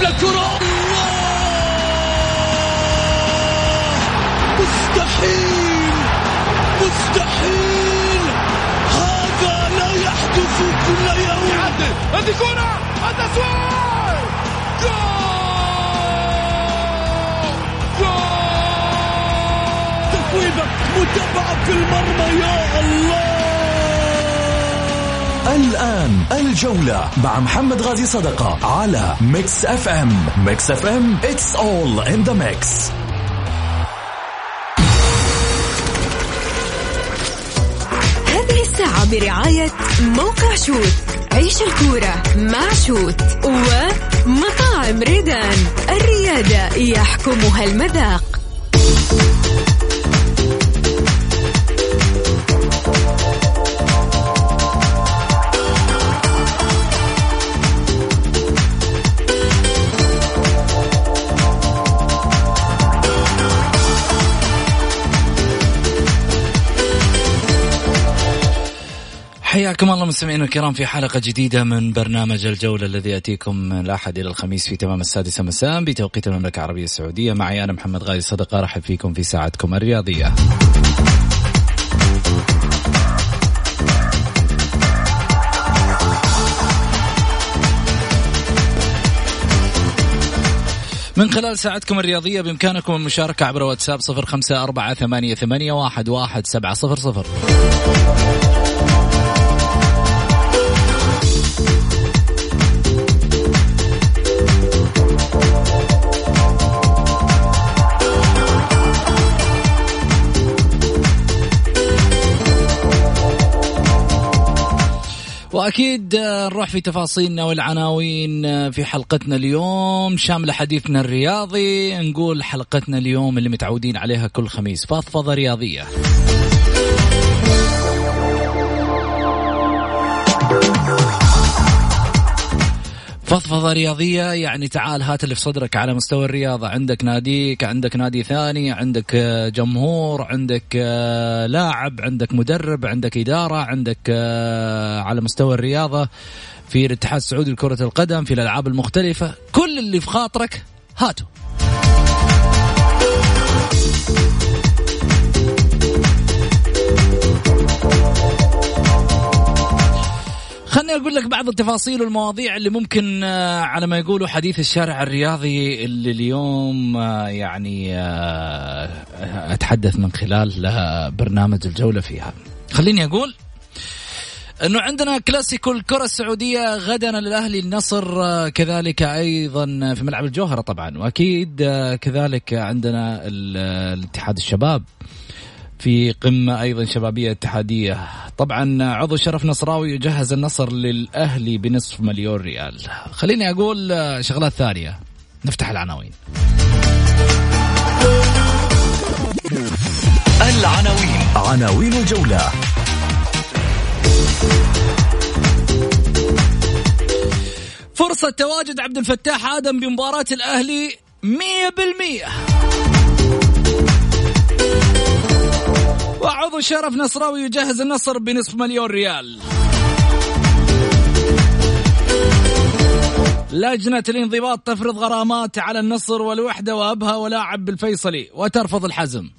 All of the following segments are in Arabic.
يلعب للكرة مستحيل! مستحيل! هذا لا يحدث كل يوم. يعدل. هذه كرة! التسويق جول! جول! تفويضة متابعة في المرمى يا الله! الآن الجولة مع محمد غازي صدقة على ميكس أف أم. ميكس أف أم it's all in the mix. هذه الساعة برعاية موقع شوت. عيش الكورة مع شوت ومطاعم ريدان. الريادة يحكمها المذاق. حياكم الله مستمعينا الكرام في حلقة جديدة من برنامج الجولة الذي يأتيكم من الأحد إلى الخميس في تمام السادسة مساء بتوقيت المملكة العربية السعودية. معي أنا محمد غالي صدقة أرحب فيكم في ساعتكم الرياضية. من خلال ساعتكم الرياضية بإمكانكم المشاركة عبر واتساب صفر خمسة أربعة ثمانية, ثمانية واحد, واحد سبعة صفر صفر. وأكيد آه، نروح في تفاصيلنا والعناوين آه، في حلقتنا اليوم. شاملة حديثنا الرياضي. نقول حلقتنا اليوم اللي متعودين عليها كل خميس. فضفضة رياضية. فضفضة رياضية يعني تعال هات اللي في صدرك على مستوى الرياضة. عندك ناديك عندك نادي ثاني عندك آه، جمهور عندك آه، لاعب عندك مدرب عندك إدارة عندك آه، على مستوى الرياضة في الاتحاد السعودي لكرة القدم في الألعاب المختلفة. كل اللي في خاطرك هاته أقول لك بعض التفاصيل والمواضيع اللي ممكن آه، على ما يقولوا حديث الشارع الرياضي اللي اليوم آه، يعني آه، أتحدث من خلال برنامج الجولة فيها. خليني أقول إنه عندنا كلاسيكو الكرة السعودية غدا الاهلي النصر كذلك أيضا في ملعب الجوهرة طبعا وأكيد كذلك عندنا ال- الاتحاد الشباب في قمة أيضا شبابية اتحادية. طبعا عضو شرف نصراوي يجهز النصر للأهلي بنصف مليون ريال. خليني أقول شغلات ثانية. نفتح العناوين. العناوين. عناوين الجولة. فرصة تواجد عبد الفتاح آدم بمباراة الأهلي 100% وعضو شرف نصراوي يجهز النصر بنصف مليون ريال لجنة الانضباط تفرض غرامات على النصر والوحدة وأبها ولاعب بالفيصلي وترفض الحزم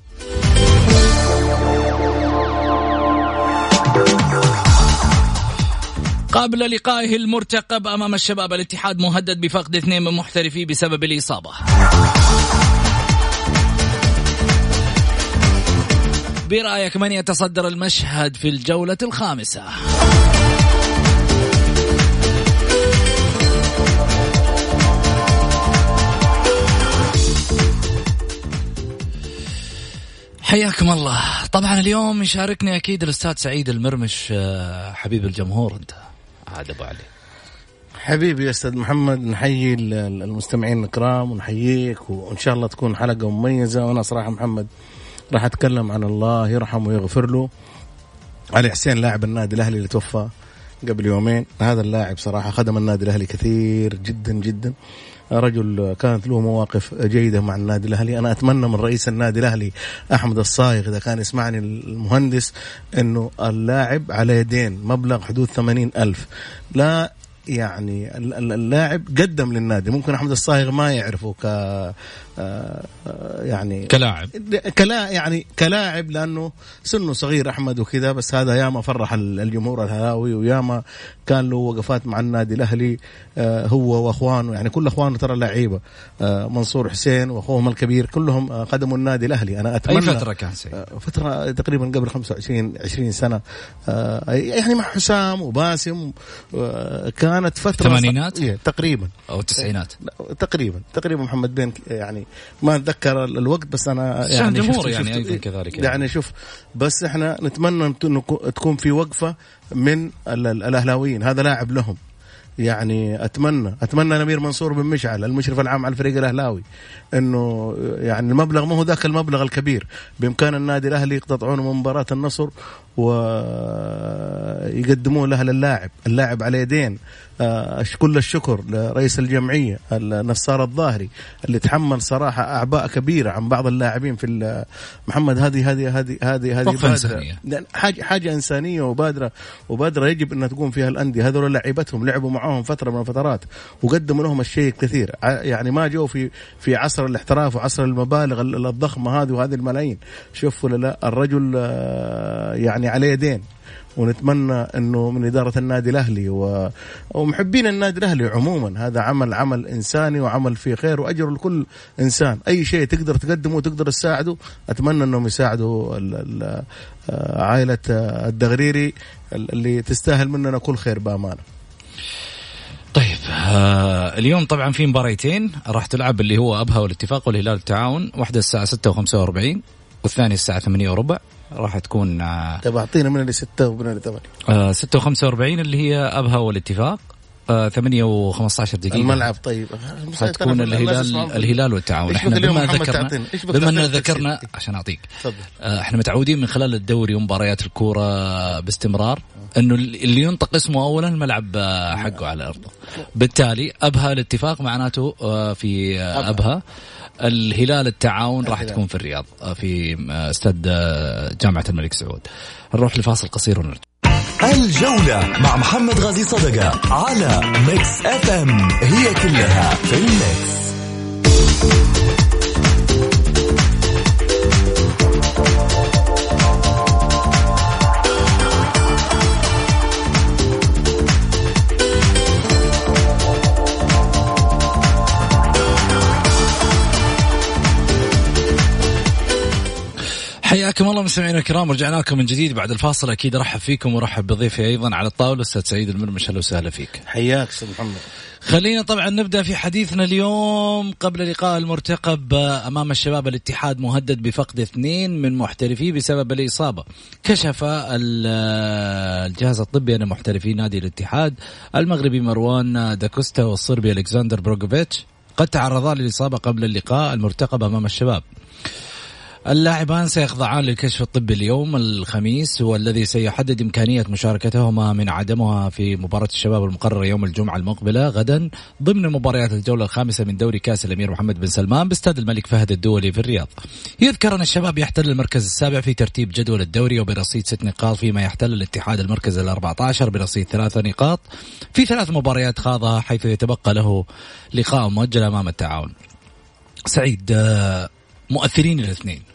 قبل لقائه المرتقب أمام الشباب الاتحاد مهدد بفقد اثنين من محترفيه بسبب الإصابة. برأيك من يتصدر المشهد في الجولة الخامسة؟ حياكم الله. طبعا اليوم يشاركني أكيد الأستاذ سعيد المرمش آه، حبيب الجمهور أنت. عاد أبو علي. حبيبي يا أستاذ محمد نحيي ال- ال- المستمعين الكرام ونحييك وإن شاء الله تكون حلقة مميزة. وأنا صراحة محمد راح أتكلم عن الله يرحمه ويغفر له. علي حسين لاعب النادي الأهلي اللي توفى قبل يومين. هذا اللاعب صراحة خدم النادي الأهلي كثير جدا جدا. رجل كانت له مواقف جيدة مع النادي الأهلي. أنا أتمنى من رئيس النادي الأهلي أحمد الصايغ إذا كان يسمعني المهندس إنه اللاعب على يدين مبلغ حدود ثمانين ألف. لا يعني اللاعب قدم للنادي. ممكن أحمد الصايغ ما يعرفه ك آه، يعني كلاعب. كلا يعني كلاعب لأنه سنه صغير أحمد وكذا بس هذا ياما فرح الجمهور الهلاوي وياما كان له وقفات مع النادي الأهلي آه، هو وأخوانه. يعني كل أخوانه ترى لعيبة آه، منصور حسين وأخوهم الكبير كلهم قدموا النادي الأهلي. أنا أتمنى اي فترة كان سيد؟ فترة تقريبا قبل 25 20 سنة. يعني مع حسام وباسم كانت فترة الثمانينات إيه، تقريبا. أو التسعينات تقريبا. تقريبا محمد بن يعني ما أتذكر الوقت بس أنا يعني جمهور يعني أيضا كذلك يعني. يعني شوف بس إحنا نتمنى انه تكون في وقفة من الأهلاويين. هذا لاعب لهم. يعني أتمنى أتمنى نمير منصور بن مشعل المشرف العام على الفريق الأهلاوي إنه يعني المبلغ ما هو ذاك المبلغ الكبير. بإمكان النادي الأهلي يقتطعونه من مباراة النصر ويقدموه له للاعب اللاعب على يدين. كل الشكر لرئيس الجمعية النصار الظاهري اللي تحمل صراحة أعباء كبيرة عن بعض اللاعبين في محمد هذه هذه هذه هذه هذه بادرة. حاجة حاجة إنسانية وبادره وبادرة يجب أن تقوم فيها الأندية. هذول لعيبتهم لعبوا معاهم فترة من الفترات وقدموا لهم الشيء الكثير يعني ما جو في في عصر الاحتراف وعصر المبالغ الضخمة هذه وهذه الملايين. شوف ولا لا الرجل آه، يعني على يدين ونتمنى أنه من إدارة النادي الأهلي و... ومحبين النادي الأهلي عموما. هذا عمل عمل إنساني وعمل فيه خير وأجر لكل إنسان. أي شيء تقدر تقدمه وتقدر تساعده أتمنى أنهم يساعدوا ال... ال... آه، عائلة الدغريري اللي تستاهل مننا كل خير بأمانة. طيب آه اليوم طبعا في مباريتين راح تلعب اللي هو أبها والاتفاق والهلال التعاون واحدة الساعة 6 و45 والثانية الساعة 8 وربع. راح تكون آه، طيب أعطينا من اللي 6 ومن اللي 8 آه 6 و45 اللي هي أبها والاتفاق. آه 8 و15 دقيقة. الملعب طيب. حتكون الهلال الهلال والتعاون. إحنا بما ذكرنا بما إن ذكرنا عشان أعطيك. آه إحنا متعودين من خلال الدوري ومباريات الكورة باستمرار إنه اللي ينطق اسمه اولا الملعب آه، حقه على أرضه. بالتالي أبها الاتفاق معناته آه، في أبها. الهلال التعاون راح تكون في الرياض آه، في آه، استاد آه، جامعة الملك سعود. نروح لفاصل قصير ونرجع. الجولة مع محمد غازي صدقة على ميكس اف ام هي كلها في الميكس حياكم الله مستمعينا الكرام رجعنا لكم من جديد بعد الفاصل أكيد أرحب فيكم وأرحب بضيفي أيضا على الطاولة أستاذ سعيد المرمش أهلا وسهلا فيك. حياك أستاذ محمد. خلينا طبعا نبدأ في حديثنا اليوم قبل لقاء المرتقب أمام الشباب الاتحاد مهدد بفقد اثنين من محترفيه بسبب الإصابة. كشف الجهاز الطبي أن محترفي نادي الاتحاد المغربي مروان داكوستا والصربي ألكسندر بروغوفيتش قد تعرضا للإصابة قبل اللقاء المرتقب أمام الشباب. اللاعبان سيخضعان للكشف الطبي اليوم الخميس والذي سيحدد إمكانية مشاركتهما من عدمها في مباراة الشباب المقررة يوم الجمعة المقبلة غدا ضمن مباريات الجولة الخامسة من دوري كأس الأمير محمد بن سلمان باستاد الملك فهد الدولي في الرياض. يذكر أن الشباب يحتل المركز السابع في ترتيب جدول الدوري وبرصيد ست نقاط فيما يحتل الاتحاد المركز الأربعة عشر برصيد ثلاثة نقاط في ثلاث مباريات خاضها حيث يتبقى له لقاء مؤجل أمام التعاون. سعيد آه، مؤثرين الاثنين.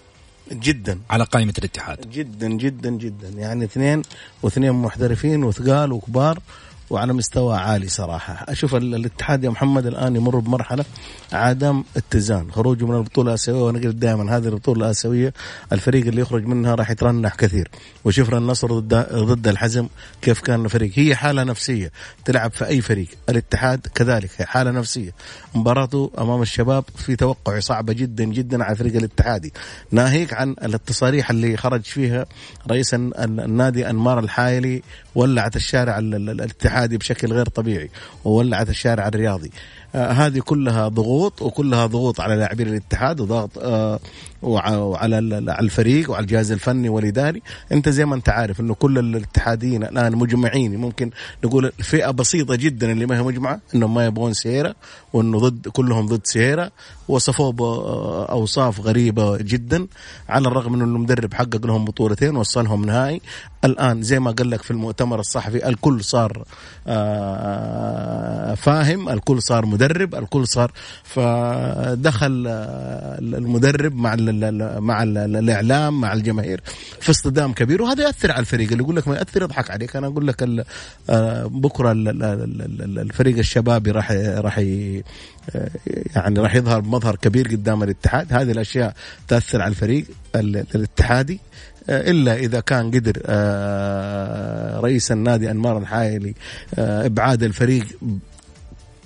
جدا. على قائمة الاتحاد. جدا جدا جدا. يعني اثنين واثنين محترفين وثقال وكبار. وعلى مستوى عالي صراحة. أشوف الاتحاد يا محمد الآن يمر بمرحلة عدم اتزان. خروجه من البطولة الآسيوية وأنا قلت دائما هذه البطولة الآسيوية الفريق اللي يخرج منها راح يترنح كثير. وشفنا النصر ضد ضد الحزم كيف كان الفريق. هي حالة نفسية تلعب في أي فريق. الاتحاد كذلك هي حالة نفسية. مباراته أمام الشباب في توقع صعبة جدا جدا على الفريق الاتحادي. ناهيك عن التصاريح اللي خرج فيها رئيس النادي أنمار الحايلي ولعت الشارع الاتحادي بشكل غير طبيعي وولعت الشارع الرياضي. آه هذه كلها ضغوط وكلها ضغوط على لاعبين الاتحاد وضغط آه وعلى الفريق وعلى الجهاز الفني والإداري. أنت زي ما أنت عارف إنه كل الاتحاديين الآن مجمعين. ممكن نقول فئه بسيطة جدا اللي ما هي مجمعة إنهم ما يبغون سييرا وإنه ضد كلهم ضد سييرا وصفوه باوصاف غريبة جدا. على الرغم إنه المدرب حقق لهم بطولتين وصلهم نهائي. الآن زي ما قال لك في المؤتمر الصحفي الكل صار آه، فاهم الكل صار مدرب الكل صار فدخل آه، المدرب مع مع ال الإعلام مع الجماهير. في اصطدام كبير وهذا يأثر على الفريق. اللي يقول لك ما يأثر يضحك عليك. أنا أقول لك آه، بكرة الفريق الشبابي راح راح يعني راح يظهر بمظهر كبير قدام الاتحاد. هذه الأشياء تأثر على الفريق الاتحادي. آه، إلا إذا كان قدر آه، رئيس النادي أنمار الحايلي آه، إبعاد الفريق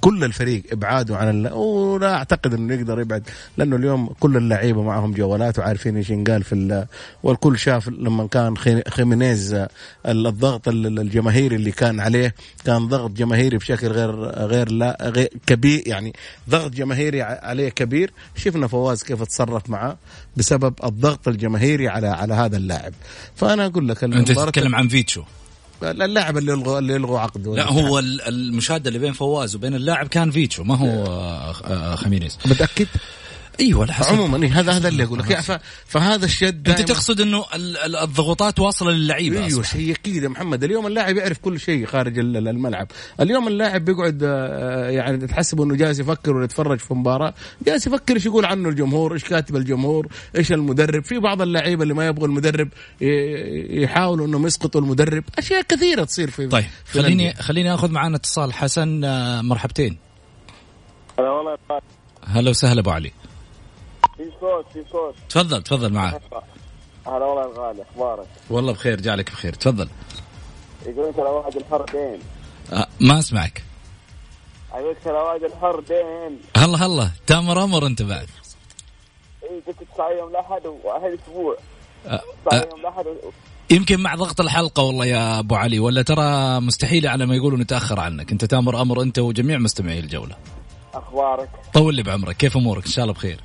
كل الفريق إبعاده عن ال... ولا أعتقد إنه يقدر يبعد لأنه اليوم كل اللعيبة معهم جوالات وعارفين إيش ينقال في ال... والكل شاف لما كان خيمينيز الضغط الجماهيري اللي كان عليه كان ضغط جماهيري بشكل غير غير لا غير كبير يعني ضغط جماهيري عليه كبير. شفنا فواز كيف تصرف معه بسبب الضغط الجماهيري على على هذا اللاعب. فأنا أقول لك أنت تتكلم عن فيتشو. اللاعب اللي يلغوا اللي يلغوا عقده. لا هو المشادة اللي بين فواز وبين اللاعب كان فيتشو ما هو آه، آه، خمينيز. متأكد؟ أيوه عموما هذا هذا اللي أقول لك فهذا الشد أنت تقصد إنه الضغوطات واصلة للعيبة أيوه شيء أكيد يا محمد. اليوم اللاعب يعرف كل شيء خارج الملعب. اليوم اللاعب بيقعد آه، يعني تحسب إنه جالس يفكر ولا يتفرج في مباراة. جالس يفكر إيش يقول عنه الجمهور إيش كاتب الجمهور إيش المدرب. في بعض اللعيبه اللي ما يبغوا المدرب يحاولوا إنهم يسقطوا المدرب. أشياء كثيرة تصير في طيب في خليني خليني آخذ معنا اتصال. حسن آه، مرحبتين. هلا والله. هلا وسهلا أبو علي. في صوت في صوت. تفضل تفضل معك هلا والله الغالي أخبارك؟ والله بخير جعلك بخير. تفضل. يقول ترى واحد الحر دين. أه ما أسمعك. ترى واحد الحر دين. هلا هلا. تامر أمر أنت بعد. إي قلت تسعة يوم الأحد وأهل أسبوع. أه أه يوم الأحد. يمكن مع ضغط الحلقة والله يا أبو علي ولا ترى مستحيل على ما يقولوا نتأخر عنك. أنت تامر أمر أنت وجميع مستمعي الجولة. أخبارك؟ طول لي بعمرك. كيف أمورك؟ إن شاء الله بخير.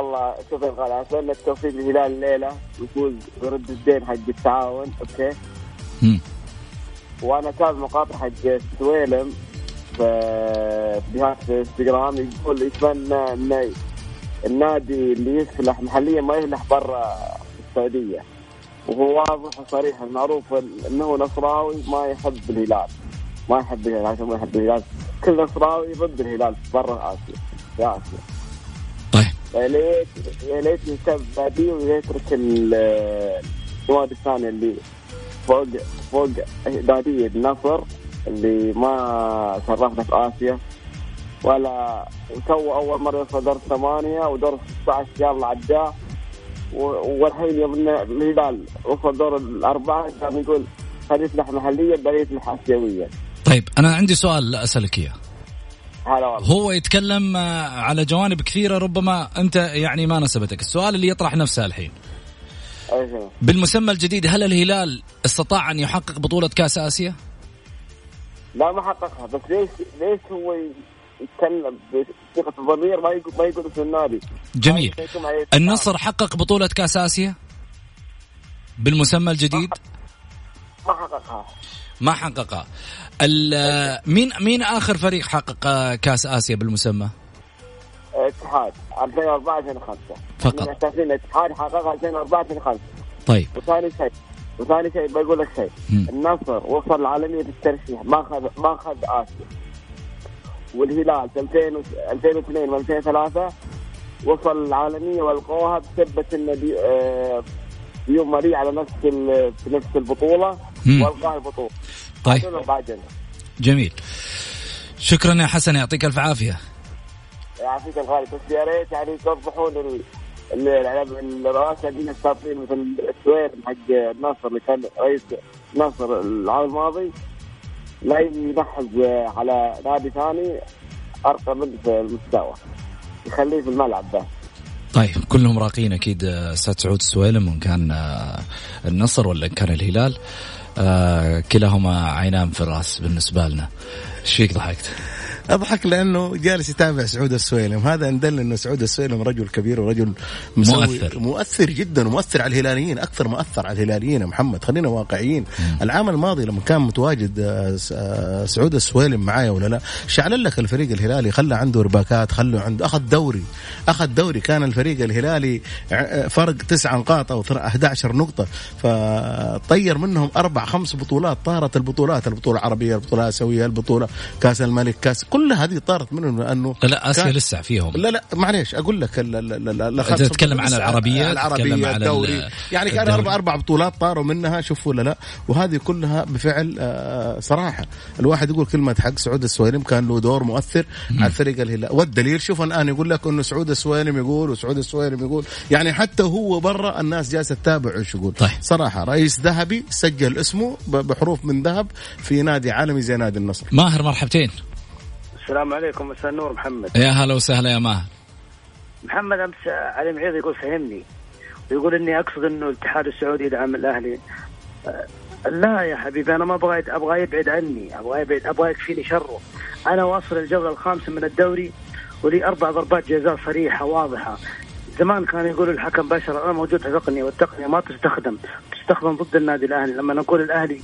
الله شوف غالي اتمنى التوفيق للهلال الليلة؟ ويفوز ويرد الدين حق التعاون أوكي؟ مم. وأنا تابع مقاطع حق سويلم في في إنستغرام يقول يتمنى إن النادي اللي يفلح محليا ما يفلح برا السعودية. وهو واضح وصريح المعروف إنه نصراوي ما يحب الهلال. ما يحب الهلال عشان ما يحب الهلال. كل نصراوي ضد الهلال برا آسيا في آسيا. يا ليت يا ليت يهتم بادي ويترك النوادي الثانية اللي فوق فوق نادي النصر اللي ما شرفنا في آسيا ولا وتو أول مرة يوصل دور ثمانية ودور 16 يلا عداه والحين يوم الهلال وصل دور الأربعة كان يقول خليه يفلح محليا بعدين يفلح اسيويا. طيب أنا عندي سؤال أسألك إياه. هلا والله. هو يتكلم آه، على جوانب كثيرة ربما أنت يعني ما نسبتك. السؤال اللي يطرح نفسه الحين. بالمسمى الجديد هل الهلال استطاع أن يحقق بطولة كأس آسيا؟ لا ما حققها. بس ليش ليش هو يتكلم بثقة الضمير؟ ما يقول ما يقول اسم النادي. جميل. النصر حقق بطولة كأس آسيا؟ بالمسمى الجديد؟ ما حققها. ما حققها. مين مين آخر فريق حقق كأس آسيا بالمسمى؟ اتحاد 2004 2005 فقط. الاتحاد حققها 2004 2005 طيب. وثاني شيء وثاني شيء بقول لك شيء. النصر وصل العالمية في الترشيح ما اخذ ما اخذ آسيا. والهلال في 2002 و 2003 وصل العالمية والقوها بسبه إنه آه يوم مريء على نفس في نفس البطولة. البطوله طيب. جميل. شكرا يا حسن يعطيك ألف عافية. يعافيك الغالي بس يا ريت يعني توضحون الرؤساء الدين السابقين مثل السوير حق النصر اللي كان رئيس النصر العام الماضي. لا ينحز على نادي ثاني أرقى منه في المستوى. يخليه في الملعب بس طيب كلهم راقين أكيد أستاذ سعود السويلم وإن كان النصر ولا إن كان الهلال. آه كلاهما عينان في الراس بالنسبة لنا إيش فيك ضحكت؟ أضحك لأنه جالس يتابع سعود السويلم. هذا أن دل انه سعود السويلم رجل كبير ورجل مسوي مؤثر. مؤثر جدا ومؤثر على الهلاليين أكثر ما اثر على الهلاليين يا محمد. خلينا واقعيين. العام الماضي لما كان متواجد آه، آه، سعود السويلم معايا ولا لا شعل لك الفريق الهلالي خلى عنده رباكات خلى عنده أخذ دوري. أخذ دوري. كان الفريق الهلالي ع- فرق تسع نقاط أو ثر- 11 نقطة. فطير منهم أربع خمس بطولات طارت البطولات. البطولة العربية البطولة الآسيوية البطولة كأس الملك كاس كل هذه طارت منهم لأنه لا آسيا كان- لسه فيهم. لا لا معليش أقول لك ال- ال- ال- ال- أنت تتكلم عن العربية تتكلم على الدوري. ال- يعني كان. أربع أربع بطولات طاروا منها شوف ولا لا. وهذه كلها بفعل آه، صراحة. الواحد يقول كلمة حق سعود السويلم كان له دور مؤثر على الفريق الهلال والدليل شوف الآن يقول لك إنه سعود السويلم يقول وسعود السويلم يقول. يعني حتى هو برا الناس جالسة تتابع إيش يقول. طيب. صراحة رئيس ذهبي سجل اسمه بحروف من ذهب في نادي عالمي زي نادي النصر. ماهر مرحبتين. السلام عليكم مساء النور محمد. يا هلا وسهلا يا ماهر. محمد أمس علي معيض يقول فهمني. ويقول إني أقصد إنه الاتحاد السعودي يدعم الأهلي. أه، لا يا حبيبي أنا ما أبغى أبغى يبعد عني أبغى يبعد أبغى يكفيني شره. أنا واصل الجولة الخامسة من الدوري ولي أربع ضربات جزاء صريحة واضحة. زمان كان يقول الحكم بشر أنا موجود تقنيه والتقنيه ما تستخدم. تستخدم ضد النادي الأهلي. لما نقول الأهلي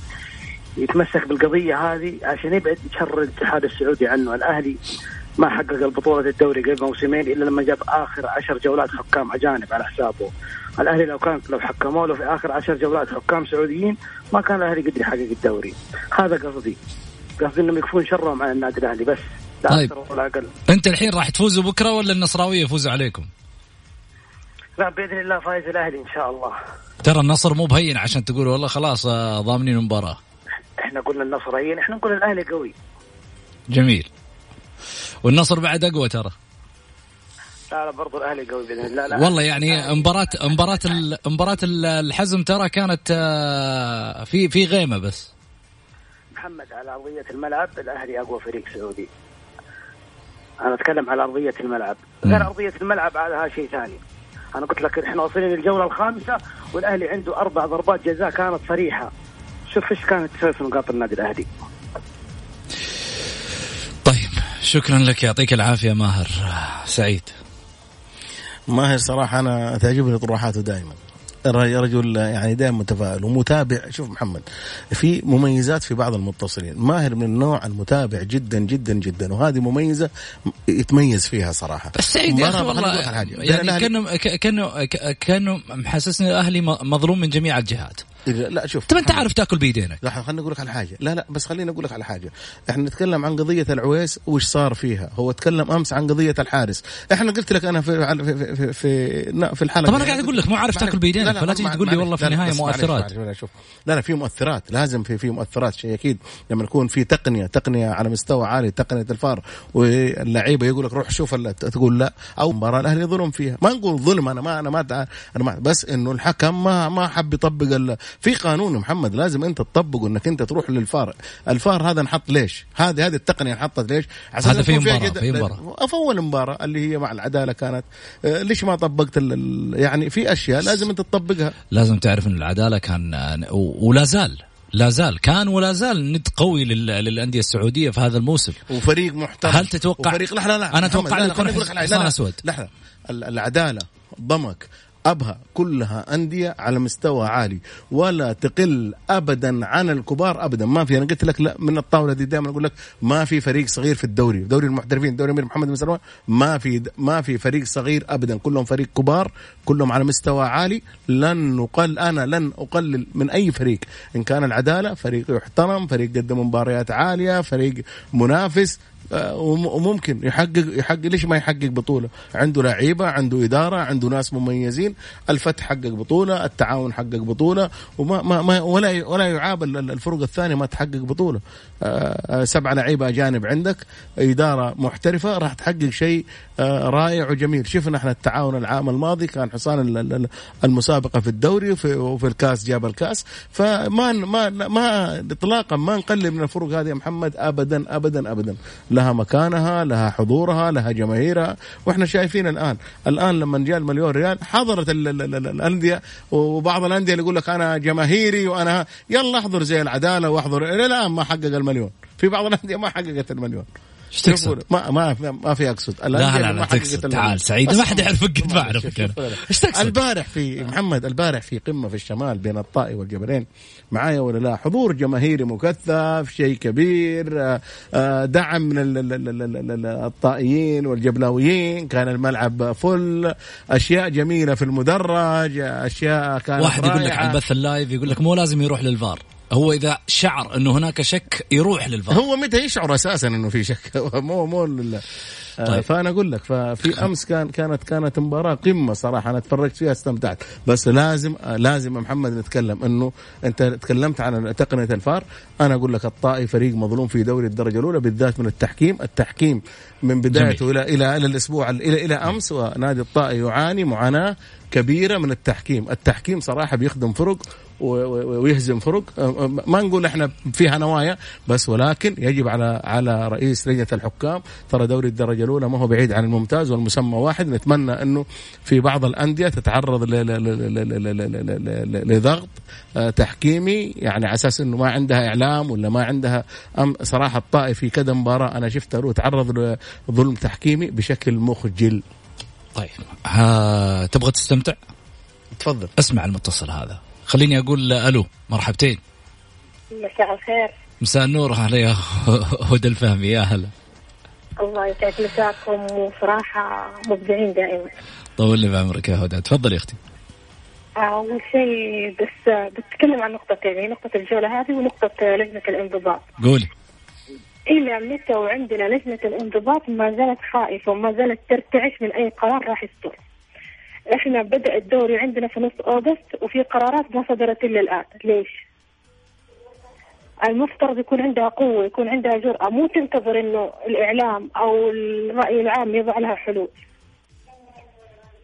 يتمسك بالقضية هذه عشان يبعد شر الاتحاد السعودي عنه. الأهلي ما حقق البطولة الدوري قبل موسمين إلا لما جاب آخر عشر جولات حكام أجانب على حسابه. الأهلي لو كان لو حكموا له في آخر عشر جولات حكام سعوديين ما كان الأهلي قدر يحقق الدوري. هذا قصدي. قصدي إنهم يكفون شرهم على النادي الأهلي بس. لا طيب. ولا أقل. أنت الحين راح تفوزوا بكرة ولا النصراوية يفوزوا عليكم؟ لا بإذن الله فايز الأهلي إن شاء الله. ترى النصر مو بهين عشان تقول والله خلاص آه، ضامنين المباراة. إحنا قلنا النصريين إحنا نقول الأهلي قوي. جميل. والنصر بعد أقوى ترى. لا لا برضو الأهلي قوي بإذن الله. لا والله يعني مباراة مباراة ال- مباراة ال- الحزم ترى كانت آه، في في غيمة بس. محمد على أرضية الملعب الأهلي أقوى فريق سعودي. أنا أتكلم على أرضية الملعب. غير أرضية الملعب هذا شيء ثاني. أنا قلت لك إحنا واصلين للجولة الخامسة والأهلي عنده أربع ضربات جزاء كانت صريحة. شوف إيش كانت تسوي في نقاط النادي الأهلي. طيب شكرا لك يعطيك العافية ماهر سعيد. ماهر صراحة أنا تعجبني طروحاته دائما رجل يعني دائما متفائل ومتابع. شوف محمد في مميزات في بعض المتصلين. ماهر من النوع المتابع جدا جدا جدا وهذه مميزة يتميز فيها صراحة. بس سعيد يا أخي والله. يعني كانه ك- كانه ك- كأنه محسسني الأهلي مظلوم من جميع الجهات. لا شوف طب أنت عارف تاكل بيدينك لا خليني أقول لك على حاجة. لا لا بس خليني أقول لك على حاجة. إحنا نتكلم عن قضية العويس وش صار فيها. هو تكلم أمس عن قضية الحارس. إحنا قلت لك أنا في في في في, في, في الحلقة طب أنا قاعد أقول لك مو عارف. تاكل لا فلا تيجي تقول لي. والله في معلش، مؤثرات. لا لا في مؤثرات. لازم في في مؤثرات شيء أكيد. لما يكون في تقنيه تقنية على مستوى عالي تقنية الفار واللعيبة يقول لك روح شوف تقول لا أو مباراة الأهلي ظلم فيها. ما نقول ظلم أنا ما أنا ما أنا ما بس إنه الحكم ما ما حب يطبق ال- في قانون محمد لازم انت تطبقه انك انت تروح للفار. الفار هذا انحط ليش؟ هذه هذه التقنية انحطت ليش؟ عشان هذا في جد- في مباراة. في أول مباراة اللي هي مع العدالة كانت. آه، ليش ما طبقت يعني في أشياء لازم انت تطبقها. لازم تعرف إن العدالة كان و- ولا زال لا زال كان ولا زال ند قوي لل- للأندية السعودية في هذا الموسم. وفريق محترم. هل تتوقع- وفريق لا لا لا أنا محمد، أتوقع لا لا يكون حصان لا لا أسود. لحظة. ال- العدالة ضمك. أبها كلها أندية على مستوى عالي ولا تقل ابدا عن الكبار ابدا. ما في أنا قلت لك لا من الطاولة دي دائما أقول لك ما في فريق صغير في الدوري. دوري المحترفين دوري أمير محمد بن سلمان ما في ما في فريق صغير ابدا. كلهم فريق كبار كلهم على مستوى عالي. لن نقل أنا لن أقلل من أي فريق. إن كان العدالة فريق يحترم فريق قدم مباريات عالية فريق منافس. وممكن يحقق يحقق ليش ما يحقق بطولة؟ عنده لعيبة، عنده إدارة، عنده ناس مميزين، الفتح حقق بطولة، التعاون حقق بطولة وما ما ما ولا ولا يعاب ال- ال- الفرق الثانية ما تحقق بطولة. آه، آه، سبعه لعيبة أجانب عندك، إدارة محترفة راح تحقق شيء آه، رائع وجميل، شفنا إحنا التعاون العام الماضي كان حصان ال- ال- المسابقة في الدوري وفي, وفي الكاس جاب الكاس، فما ما ما اطلاقا ما نقلل من الفرق هذه يا محمد ابدا ابدا ابدا. لها مكانها لها حضورها لها جماهيرها. وإحنا شايفين الآن الآن لما جاء المليون ريال حضرت ال- ال- ال- الأندية وبعض الأندية اللي يقول لك أنا جماهيري وأنا يلا احضر زي العدالة واحضر. إلى الآن ما حقق المليون. في بعض الأندية ما حققت المليون. إيش تقصد؟ ما ما ما في أقصد. لا لا لا تقصد. تعال سعيد ما حد يعرفك قد ما اعرفك إيش تقصد؟ البارح في محمد البارح في قمة في الشمال بين الطائي والجبلين. معايا ولا لا؟ حضور جماهيري مكثف شيء كبير آه، آه، دعم من الطائيين والجبلاويين كان الملعب فل أشياء جميلة في المدرج أشياء كانت واحد يقول لك على البث اللايف يقول لك مو لازم يروح للفار. هو إذا شعر إنه هناك شك يروح للفار هو متى يشعر أساسا إنه في شك؟ مو مو طيب. فأنا أقول لك ففي أمس كان كانت كانت مباراة قمة صراحة. أنا تفرجت فيها استمتعت. بس لازم لازم محمد نتكلم إنه أنت تكلمت عن تقنية الفار. أنا أقول لك الطائي فريق مظلوم في دوري الدرجة الأولى بالذات من التحكيم. التحكيم من بدايته إلى إلى إلى الأسبوع إلى إلى أمس ونادي الطائي يعاني معاناة كبيرة من التحكيم. التحكيم صراحة بيخدم فرق ويهزم فرق. ما نقول إحنا فيها نوايا بس ولكن يجب على على رئيس لجنة الحكام ترى دوري الدرجة الاولى ما هو بعيد عن الممتاز والمسمى واحد نتمنى انه في بعض الانديه تتعرض لضغط تحكيمي يعني على أساس انه ما عندها اعلام ولا ما عندها صراحة الطائف في كذا مباراه أنا شفتها تعرض لظلم تحكيمي بشكل مخجل طيب ها تبغى تستمتع؟ تفضل اسمع المتصل هذا خليني أقول ألو مرحبتين مساء الخير مساء النور يا هدى الفهمي يا هلا الله يسعد مساكم وصراحة مبدعين دائما. طول لي بعمرك يا هدى. تفضلي يا أختي. أول شيء بس بتكلم عن نقطتين يعني نقطة الجولة هذه ونقطة لجنة الانضباط. قولي. إلى متى وعندنا لجنة الانضباط ما زالت خائفة وما زالت ترتعش من أي قرار راح يصدر. إحنا بدأ الدوري عندنا في نص أوغست وفي قرارات ما صدرت إلا الآن. ليش؟ المفترض يكون عندها قوة يكون عندها جرأة. مو تنتظر إنه الإعلام أو الرأي العام يضع لها حلول.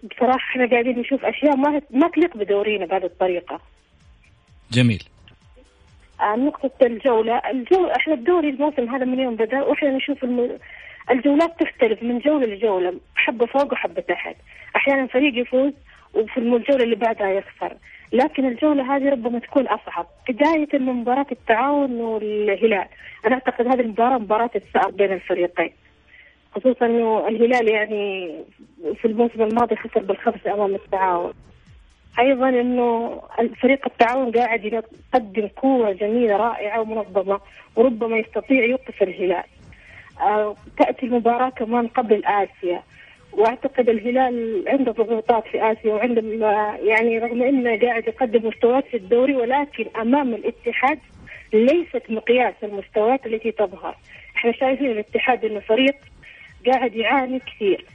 بصراحة إحنا قاعدين نشوف أشياء ما ما تليق بدورينا بهذه الطريقة. جميل. نقطة الجولة. الجولة إحنا الدوري الموسم هذا من يوم بدأ وإحنا نشوف الم... الجولات تختلف من جولة لجولة حبة فوق وحبة تحت. أحيانا فريق يفوز وفي الجولة اللي بعدها يخسر. لكن الجولة هذه ربما تكون أصعب. بداية من مباراة التعاون والهلال. أنا أعتقد هذه المباراة مباراة الثأر بين الفريقين. خصوصا أنه الهلال يعني في الموسم الماضي خسر بالخمسة أمام التعاون. أيضا إنه فريق التعاون قاعد يقدم قوة جميلة رائعة ومنظمة وربما يستطيع يوقف الهلال. آه، تأتي المباراة كمان قبل آسيا. واعتقد الهلال عنده ضغوطات في آسيا وعنده يعني رغم إنه قاعد يقدم مستويات في الدوري ولكن أمام الاتحاد ليست مقياس المستويات التي تظهر. إحنا شايفين الاتحاد إنه فريق قاعد يعاني كثير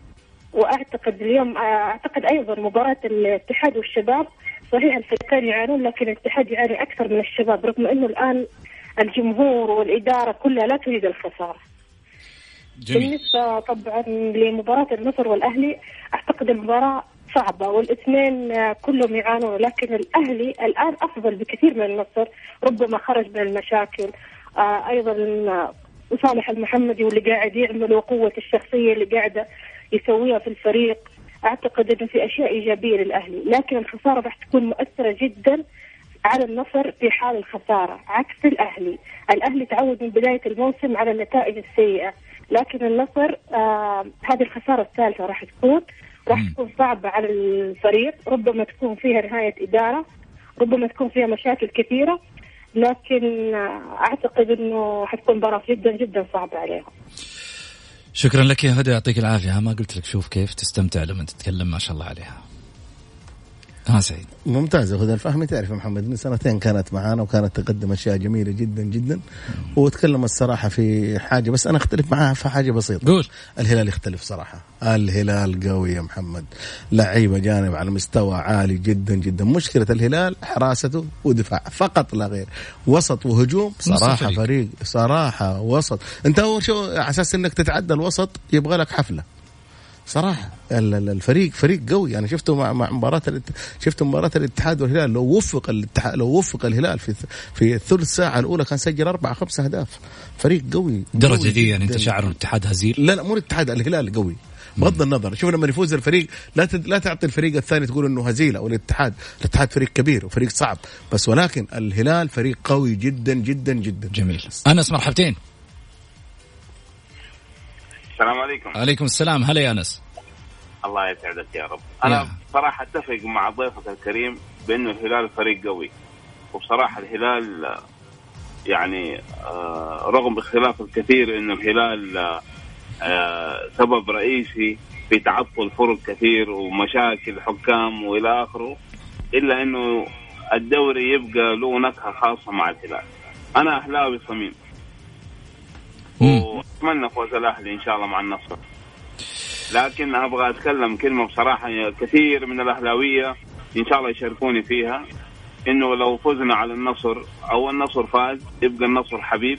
وأعتقد اليوم أعتقد أيضا مباراة الاتحاد والشباب صحيح الفريقين يعانون لكن الاتحاد يعاني أكثر من الشباب رغم إنه الآن الجمهور والإدارة كلها لا تريد الخسارة. جميل. بالنسبة طبعا لمباراة النصر والأهلي أعتقد المباراة صعبة والإثنين كلهم يعانون لكن الأهلي الآن أفضل بكثير من النصر ربما خرج من المشاكل. آه، أيضا صالح المحمدي واللي قاعد يعمل وقوه الشخصية اللي قاعدة يسويها في الفريق أعتقد إنه في أشياء إيجابية للأهلي لكن الخسارة راح تكون مؤثرة جدا على النصر في حال الخسارة عكس الأهلي. الأهلي تعود من بداية الموسم على النتائج السيئة. لكن النصر آه هذه الخسارة الثالثة راح تكون. راح تكون صعبة على الفريق. ربما تكون فيها نهاية إدارة. ربما تكون فيها مشاكل كثيرة. لكن آه أعتقد إنه حتكون مباراة جدا جدا صعبة عليهم شكرا لك يا هدى يعطيك العافية. ما قلت لك شوف كيف تستمتع لما تتكلم ما شاء الله عليها. ها سعيد. ممتازة هدى الفهمي تعرف محمد من سنتين كانت معانا وكانت تقدم أشياء جميلة جدا جدا وتكلم الصراحة في حاجة بس أنا أختلف معاها في حاجة بسيطة. قول. الهلال يختلف صراحة. الهلال قوي يا محمد. لعيبة جانب على مستوى عالي جدا جدا. مشكلة الهلال حراسته ودفاع فقط لا غير. وسط وهجوم صراحة فريق. فريق صراحة وسط. أنت أول شو على أساس أنك تتعدى الوسط يبغى لك حفلة. صراحة. الفريق فريق قوي. أنا شفته مع مع مباراة شفت مباراة الاتحاد والهلال؟ لو وفق الاتحاد لو وفق الهلال في في الثلث ساعة الأولى كان سجل أربع خمس أهداف. فريق قوي درجة دي يعني انت شاعر الاتحاد هزيل؟ لا لا مو الاتحاد الهلال قوي. بغض النظر. شوف لما يفوز الفريق لا لا تعطي الفريق الثاني تقول إنه هزيل أو الاتحاد. الاتحاد فريق كبير وفريق صعب. بس ولكن الهلال فريق قوي جدا جدا جدا. جميل. انس مرحبتين السلام عليكم. عليكم السلام. هلا يا أنس. الله يسعدك يا رب. أنا. بصراحة أتفق مع ضيفك الكريم بأنه الهلال فريق قوي. وبصراحة الهلال يعني آه، رغم اختلاف الكثير انه الهلال آه، سبب رئيسي في تعطل فرق كثير ومشاكل حكام وإلى آخره إلا إنه الدوري يبقى له نكهة خاصة مع الهلال. أنا أهلاوي صميم. مم. واتمنى فوز الأهلي إن شاء الله مع النصر لكن أبغى أتكلم كلمة بصراحة كثير من الأهلاوية إن شاء الله يشاركوني فيها إنه لو فزنا على النصر أو النصر فاز يبقى النصر حبيب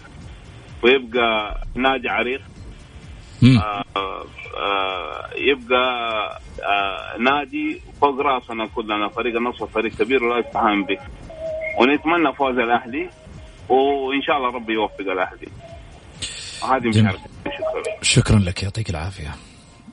ويبقى نادي عريق. آه آه يبقى آه نادي فوق راسنا كلنا فريق النصر فريق كبير ولا يستهان به ونتمنى فوز الأهلي وإن شاء الله ربي يوفق الأهلي هذه. مشاركتي شكرا. شكرا لك يعطيك العافية.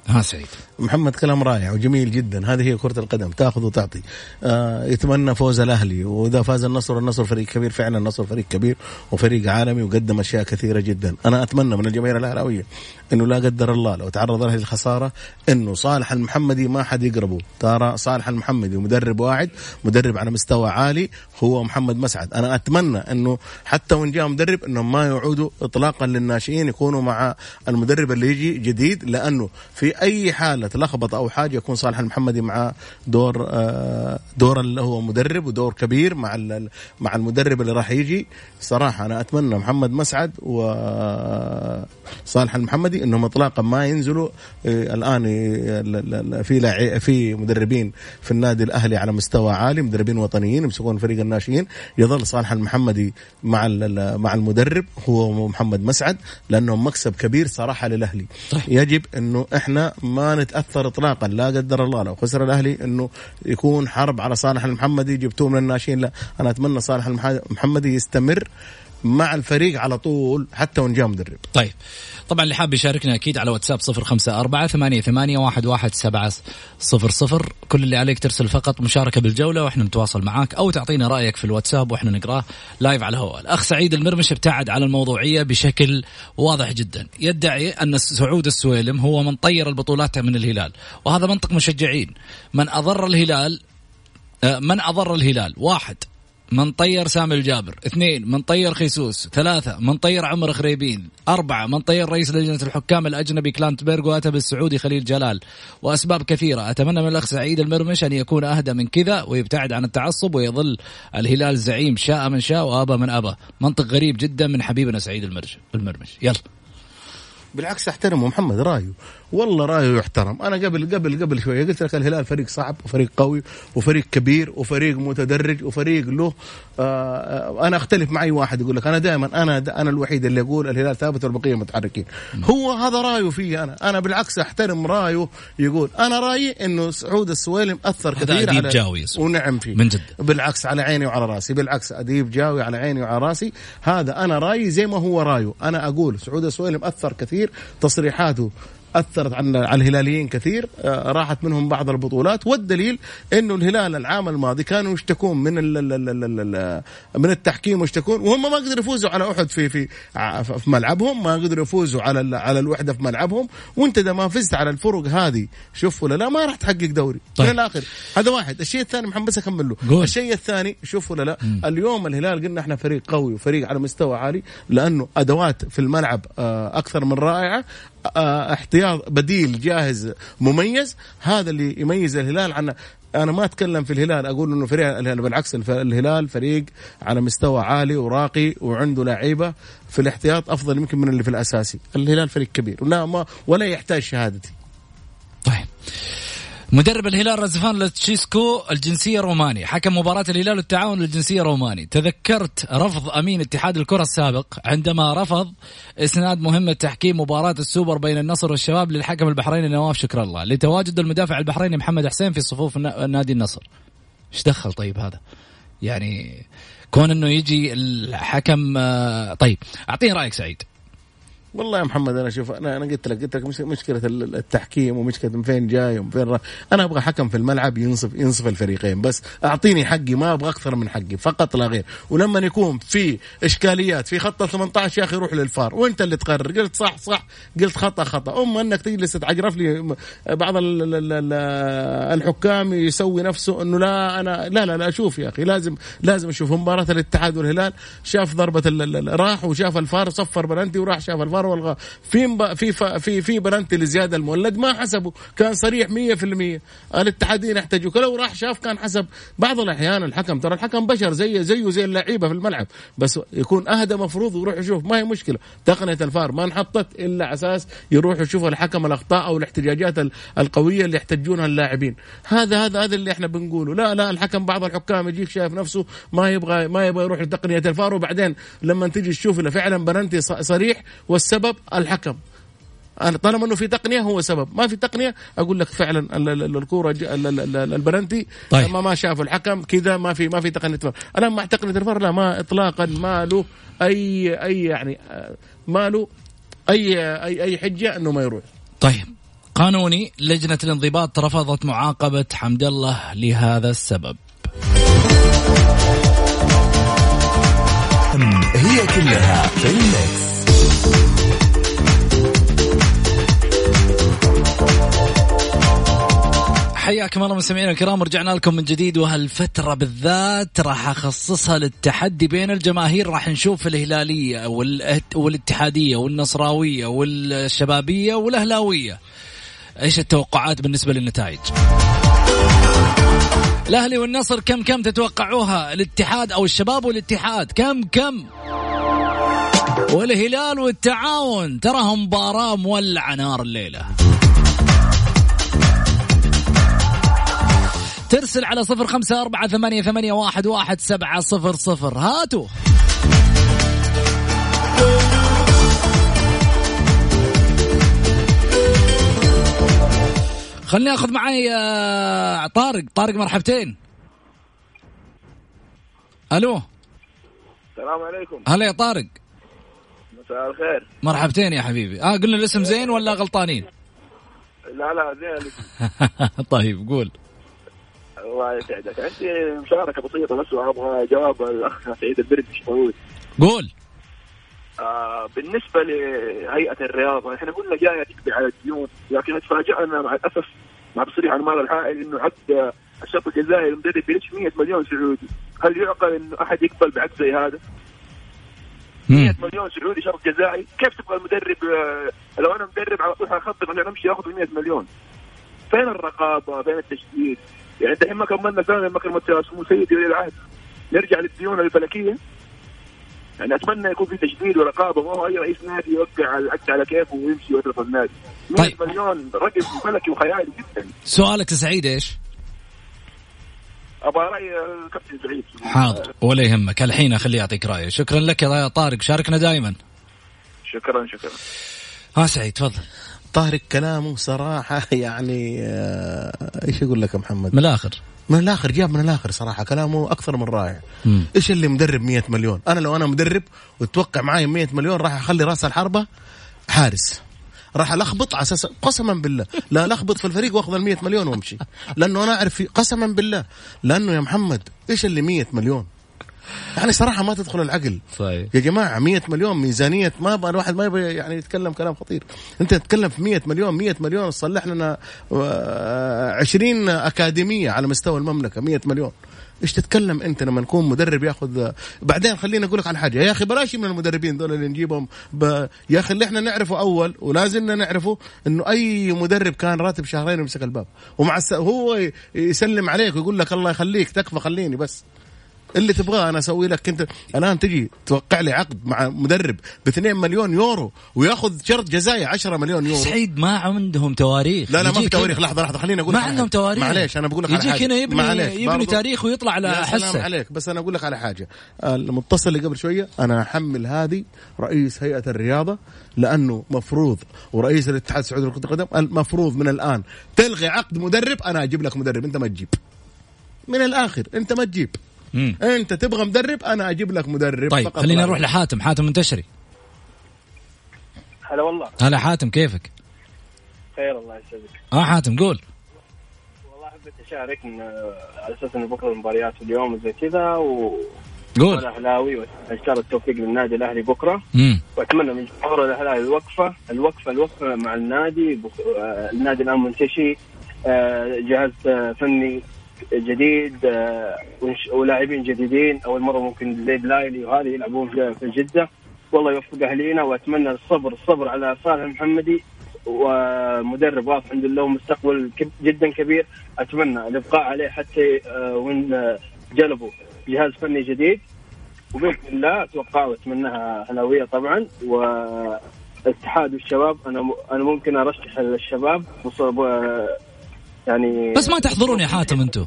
ها سعيد. محمد كلام رائع وجميل جدا. هذه هي كرة القدم تأخذ وتعطي. آه يتمنى فوز الأهلي وإذا فاز النصر النصر فريق كبير فعلا النصر فريق كبير وفريق عالمي وقدم أشياء كثيرة جدا. أنا أتمنى من الجماهير الأهلاوية إنه لا قدر الله لو تعرض الأهلي للخسارة إنه صالح المحمدي ما حد يقربه. ترى صالح المحمدي مدرب واعد مدرب على مستوى عالي هو محمد مسعد. أنا أتمنى إنه حتى وإن جاء مدرب إنهم ما يعودوا اطلاقا للناشئين يكونوا مع المدرب اللي يجي جديد لأنه في أي حالة لخبط أو حاجة يكون صالح المحمدي مع دور آه، دور اللي هو مدرب ودور كبير مع مع المدرب اللي راح يجي. صراحة أنا أتمنى محمد مسعد وصالح المحمدي إنهم اطلاقا ما ينزلوا آه، الآن آه، ال- ال- ال- في في مدربين في النادي الأهلي على مستوى عالي مدربين وطنيين يمسكون فريق الناشئين. يظل صالح المحمدي مع مع المدرب هو محمد مسعد لأنه مكسب كبير صراحة للأهلي. يجب إنه إحنا ما نتأثر اطلاقا لا قدر الله لو خسر الأهلي إنه يكون حرب على صالح المحمدي جبتوه من الناشئين لا. أنا أتمنى صالح المح- المحمدي يستمر مع الفريق على طول حتى وإن جاء مدرب. طيب. طبعا اللي حاب يشاركنا أكيد على واتساب صفر خمسة أربعة ثمانية, ثمانية واحد, واحد سبعة صفر صفر. كل اللي عليك ترسل فقط مشاركة بالجولة وإحنا نتواصل معاك أو تعطينا رأيك في الواتساب وإحنا نقرأه live على الهواء. الأخ سعيد المرمش ابتعد على الموضوعية بشكل واضح جدا. يدعي أن سعود السويلم هو من طير البطولات من الهلال وهذا منطق مشجعين. من أضر الهلال آه، من أضر الهلال. واحد من طير سامي الجابر اثنين من طير خيسوس. ثلاثة من طير عمر خريبين. أربعة من طير رئيس لجنة الحكام الأجنبي كلانتبرغ وأتى بالسعودي خليل جلال. وأسباب كثيرة. أتمنى من الأخ سعيد المرمش أن يكون أهدى من كذا ويبتعد عن التعصب ويظل الهلال زعيم شاء من شاء وأبى من أبى. منطق غريب جدا من حبيبنا سعيد المرمش. يلا. بالعكس احترمه. محمد رأيه. والله رأيه يحترم. أنا قبل قبل قبل شوية قلت لك الهلال فريق صعب وفريق قوي وفريق كبير وفريق متدرج وفريق له آه آه، أنا أختلف مع أي واحد يقول لك أنا دائما أنا أنا الوحيد اللي أقول الهلال ثابت والبقية متحركين. هو هذا رأيه فيه أنا. أنا بالعكس أحترم رأيه يقول. أنا رأيي إنه سعود السويلم أثر كثير على جاوي. ونعم فيه. من جد. بالعكس على عيني وعلى رأسي. بالعكس أديب جاوي على عيني وعلى رأسي. هذا أنا رأيي زي ما هو رأيه. أنا أقول سعود السويلم أثر كثير تصريحاته. أثرت على على الهلاليين كثير آه، راحت منهم بعض البطولات والدليل إنه الهلال العام الماضي كانوا يشتكون من ال ال ال ال ال من التحكيم ويشتكون وهم ما قدروا يفوزوا على أحد في في في ملعبهم ما قدروا يفوزوا على على الوحدة في ملعبهم وأنت إذا ما فزت على الفرق هذه شوف ولا لا ما راح تحقق دوري. طيب. من الآخر. هذا واحد. الشيء الثاني محمد بس أكمل له. الشيء الثاني شوف ولا لا اليوم الهلال قلنا إحنا فريق قوي وفريق على مستوى عالي لأنه أدوات في الملعب آه، أكثر من رائعة. احتياط بديل جاهز مميز. هذا اللي يميز الهلال عن أنا ما أتكلم في الهلال أقول إنه فريق الهلال بالعكس الهلال فريق على مستوى عالي وراقي وعنده لعيبة في الاحتياط أفضل يمكن من اللي في الأساسي. الهلال فريق كبير ولا ما ولا يحتاج شهادتي. طيب. مدرب الهلال رزفان لتشيسكو الجنسية روماني حكم مباراة الهلال والتعاون الجنسية روماني تذكرت رفض أمين اتحاد الكرة السابق عندما رفض إسناد مهمة تحكيم مباراة السوبر بين النصر والشباب للحكم البحريني نواف شكر الله. لتواجد المدافع البحريني محمد حسين في صفوف نا- نادي النصر. إيش دخل طيب هذا؟ يعني كون إنه يجي الحكم آه، طيب اعطيني رأيك سعيد. والله يا محمد أنا شوف أنا أنا قلت لك قلت لك مش- مشكلة ال- التحكيم ومشكلة من فين جاي ومن فين رايح أنا أبغى حكم في الملعب ينصف ينصف الفريقين بس. أعطيني حقي ما أبغى أكثر من حقي فقط لا غير. ولما يكون في إشكاليات في خط ال 18 يا أخي روح للفار. وأنت اللي تقرر. قلت صح صح. قلت خطأ خطأ. اما أنك تجلس تعجرف لي بعض ال- ال- ال- ال- الحكام يسوي نفسه إنه لا أنا لا لا لا شوف يا أخي لازم لازم أشوف مباراة الاتحاد والهلال. شاف ضربة راح وشاف الفار صفر بلنتي وراح شاف الفار والغى في. في. في في بلنتي لزياد المولد ما حسبه. كان صريح 100% الاتحادين يحتاجوك لو راح شاف كان حسب بعض الأحيان الحكم. ترى الحكم بشر زي زيه زي اللعيبة في الملعب. بس يكون أهدى مفروض ويروح يشوف. ما هي مشكلة. تقنية الفار ما انحطت إلا أساس يروح يشوف الحكم الأخطاء أو الاحتجاجات ال- القوية اللي يحتجونها اللاعبين. هذا هذا هذا اللي إحنا بنقوله. لا لا الحكم بعض الحكام يجيك شايف نفسه ما يبغى ما يبغى يروح لتقنية الفار. وبعدين لما تيجي تشوف فعلا بلنتي صريح والسبب الحكم. أنا طالما إنه في تقنية هو سبب. ما في تقنية أقول لك فعلا ال- ال- ال- الكورة ج- ال- ال- ال- البلنتي طيب. ما ما شافوا الحكم كذا ما في ما في تقنية فار. أنا مع تقنية الفار لا ما اطلاقا ما له اي أي يعني ما له اي اي أي حجة إنه ما يروح. طيب. قانوني لجنة الانضباط رفضت معاقبة حمد الله لهذا السبب. هي كلها في الميكس. حياكم الله مستمعينا الكرام ورجعنا لكم من جديد وهالفترة بالذات راح أخصصها للتحدي بين الجماهير راح نشوف الهلالية والأت- والاتحادية والنصراوية والشبابية والأهلاوية. إيش التوقعات بالنسبة للنتائج؟ الأهلي والنصر كم كم تتوقعوها؟ الاتحاد أو الشباب والاتحاد كم كم؟ والهلال والتعاون تراهم مباراة مولعة نار الليلة. ترسل على صفر خمسة أربعة ثمانية, ثمانية واحد, واحد سبعة صفر صفر. هاتوا. خليني آخذ معي آه، طارق. طارق مرحبتين. ألو. السلام عليكم. هلا يا طارق. مساء الخير. مرحبتين يا حبيبي. آه قلنا الاسم زين ولا غلطانين؟ لا لا زين. طيب قول. الله يسعدك عندي مشاركة بسيطة بس وأبغى جواب الأخ سعيد البردش طويل قول. آه بالنسبة لهيئة الرياضه إحنا قلنا جاية تقضي على الديون لكن تفاجئنا مع الأسف مع تصريح انمار الحائل إنه عقد الشرط الجزائري المدرب بيريتش 100 مليون سعودي. هل يعقل إنه أحد يقبل بعقد زي هذا؟ 100 مليون سعودي شرط جزائي كيف تبغى المدرب آه، لو أنا مدرب على طول حخطط أنا امشي اخذ 100 مليون؟ فين الرقابة؟ فين التشديد؟ يعني الحين ما كملنا سنه لما كلمه سمو سيدي ولي العهد نرجع للديون الفلكية. يعني أتمنى يكون في تشديد ورقابة ما هو أي رئيس نادي يوقع العقد على كيفه ويمشي ويترك النادي. 100 طيب. مليون رقم فلكي وخيالي جدا. سؤالك سعيد إيش؟ أبغى رأي الكابتن سعيد. حاضر ولا يهمك. الحين أخليه يعطيك رأيه. شكرا لك يا طارق. شاركنا دائما. شكرا شكرا. ها سعيد تفضل. طارق كلامه صراحة يعني آه، إيش أقول لك يا محمد؟ من الآخر. من الآخر جاب من الآخر صراحة كلامه أكثر من رائع. مم. إيش اللي مدرب 100 مليون؟ أنا لو أنا مدرب وتوقع معي 100 مليون راح أخلي رأس الحربة حارس. راح ألخبط على أساس قسما بالله لا لخبط في الفريق وأخذ ال 100 مليون وأمشي. لأنه أنا أعرف قسما بالله. لأنه يا محمد إيش اللي 100 مليون؟ يعني صراحة ما تدخل العقل. صحيح يا جماعة 100 مليون ميزانية ما يبغى الواحد ما يبغى يعني يتكلم كلام خطير. انت تتكلم في 100 مليون 100 مليون تصلح لنا آه، 20 أكاديمية على مستوى المملكة 100 مليون. إيش تتكلم أنت لما نكون مدرب ياخذ بعدين خليني أقول لك على حاجة. يا أخي بلاش من المدربين دول اللي نجيبهم؟ ب... يا أخي اللي إحنا نعرفه أول ولازلنا نعرفه إنه أي مدرب كان راتب شهرين ويمسك الباب. ومع الس... هو يسلم عليك ويقول لك الله يخليك تكفى خليني بس. اللي تبغاه أنا أسوي لك. انت الآن تجي توقع لي عقد مع مدرب ب 2 مليون يورو وياخذ شرط جزائي 10 مليون يورو. سعيد ما عندهم تواريخ. لا لا ما في تواريخ. لحظة لحظة خليني أقول ما عندهم. تواريخ. معليش أنا بقول لك على يجيك حاجة. هنا يبني معليش يبني تاريخ ويطلع على حسة. عليك. بس أنا أقول لك على حاجة. المتصل اللي قبل شوية أنا أحمل هذه رئيس هيئة الرياضة لأنه مفروض ورئيس الاتحاد السعودي لكرة القدم المفروض من الآن تلغي عقد مدرب. أنا أجيب لك مدرب أنت ما تجيب. من الآخر أنت ما تجيب. مم. انت تبغى مدرب أنا أجيب لك مدرب طيب فقط. خلينا نروح. لحاتم. حاتم منتشري هلا والله. هلا حاتم كيفك؟ خير الله يسعدك. آه حاتم قول. والله حبيت أشارك من على أساس إنه بكرة المباريات اليوم وزي كذا و قول. أنا أهلاوي وان شاء الله التوفيق للنادي الأهلي بكرة. امم وأتمنى من جمهور الاهلي الوقفة الوقفة الوقفة مع النادي بخ- آه، النادي الآن منتشي. آه، جهاز آه، فني جديد آه، ولاعبين جديدين أول مرة ممكن زي بلايلي وهذه يلعبون في جدة. والله يوفق أهلينا وأتمنى الصبر الصبر على صالح محمدي ومدرب واضح عنده له مستقبل جدا كبير. أتمنى الإبقاء عليه حتى آه، آه، جلبوا جهاز فني جديد. وبإذن الله أتوقع وأتمناها أهلاوية طبعا والاتحاد والشباب. أنا أنا ممكن أرشح الشباب يعني بس ما تحضرون يا حاتم أنتم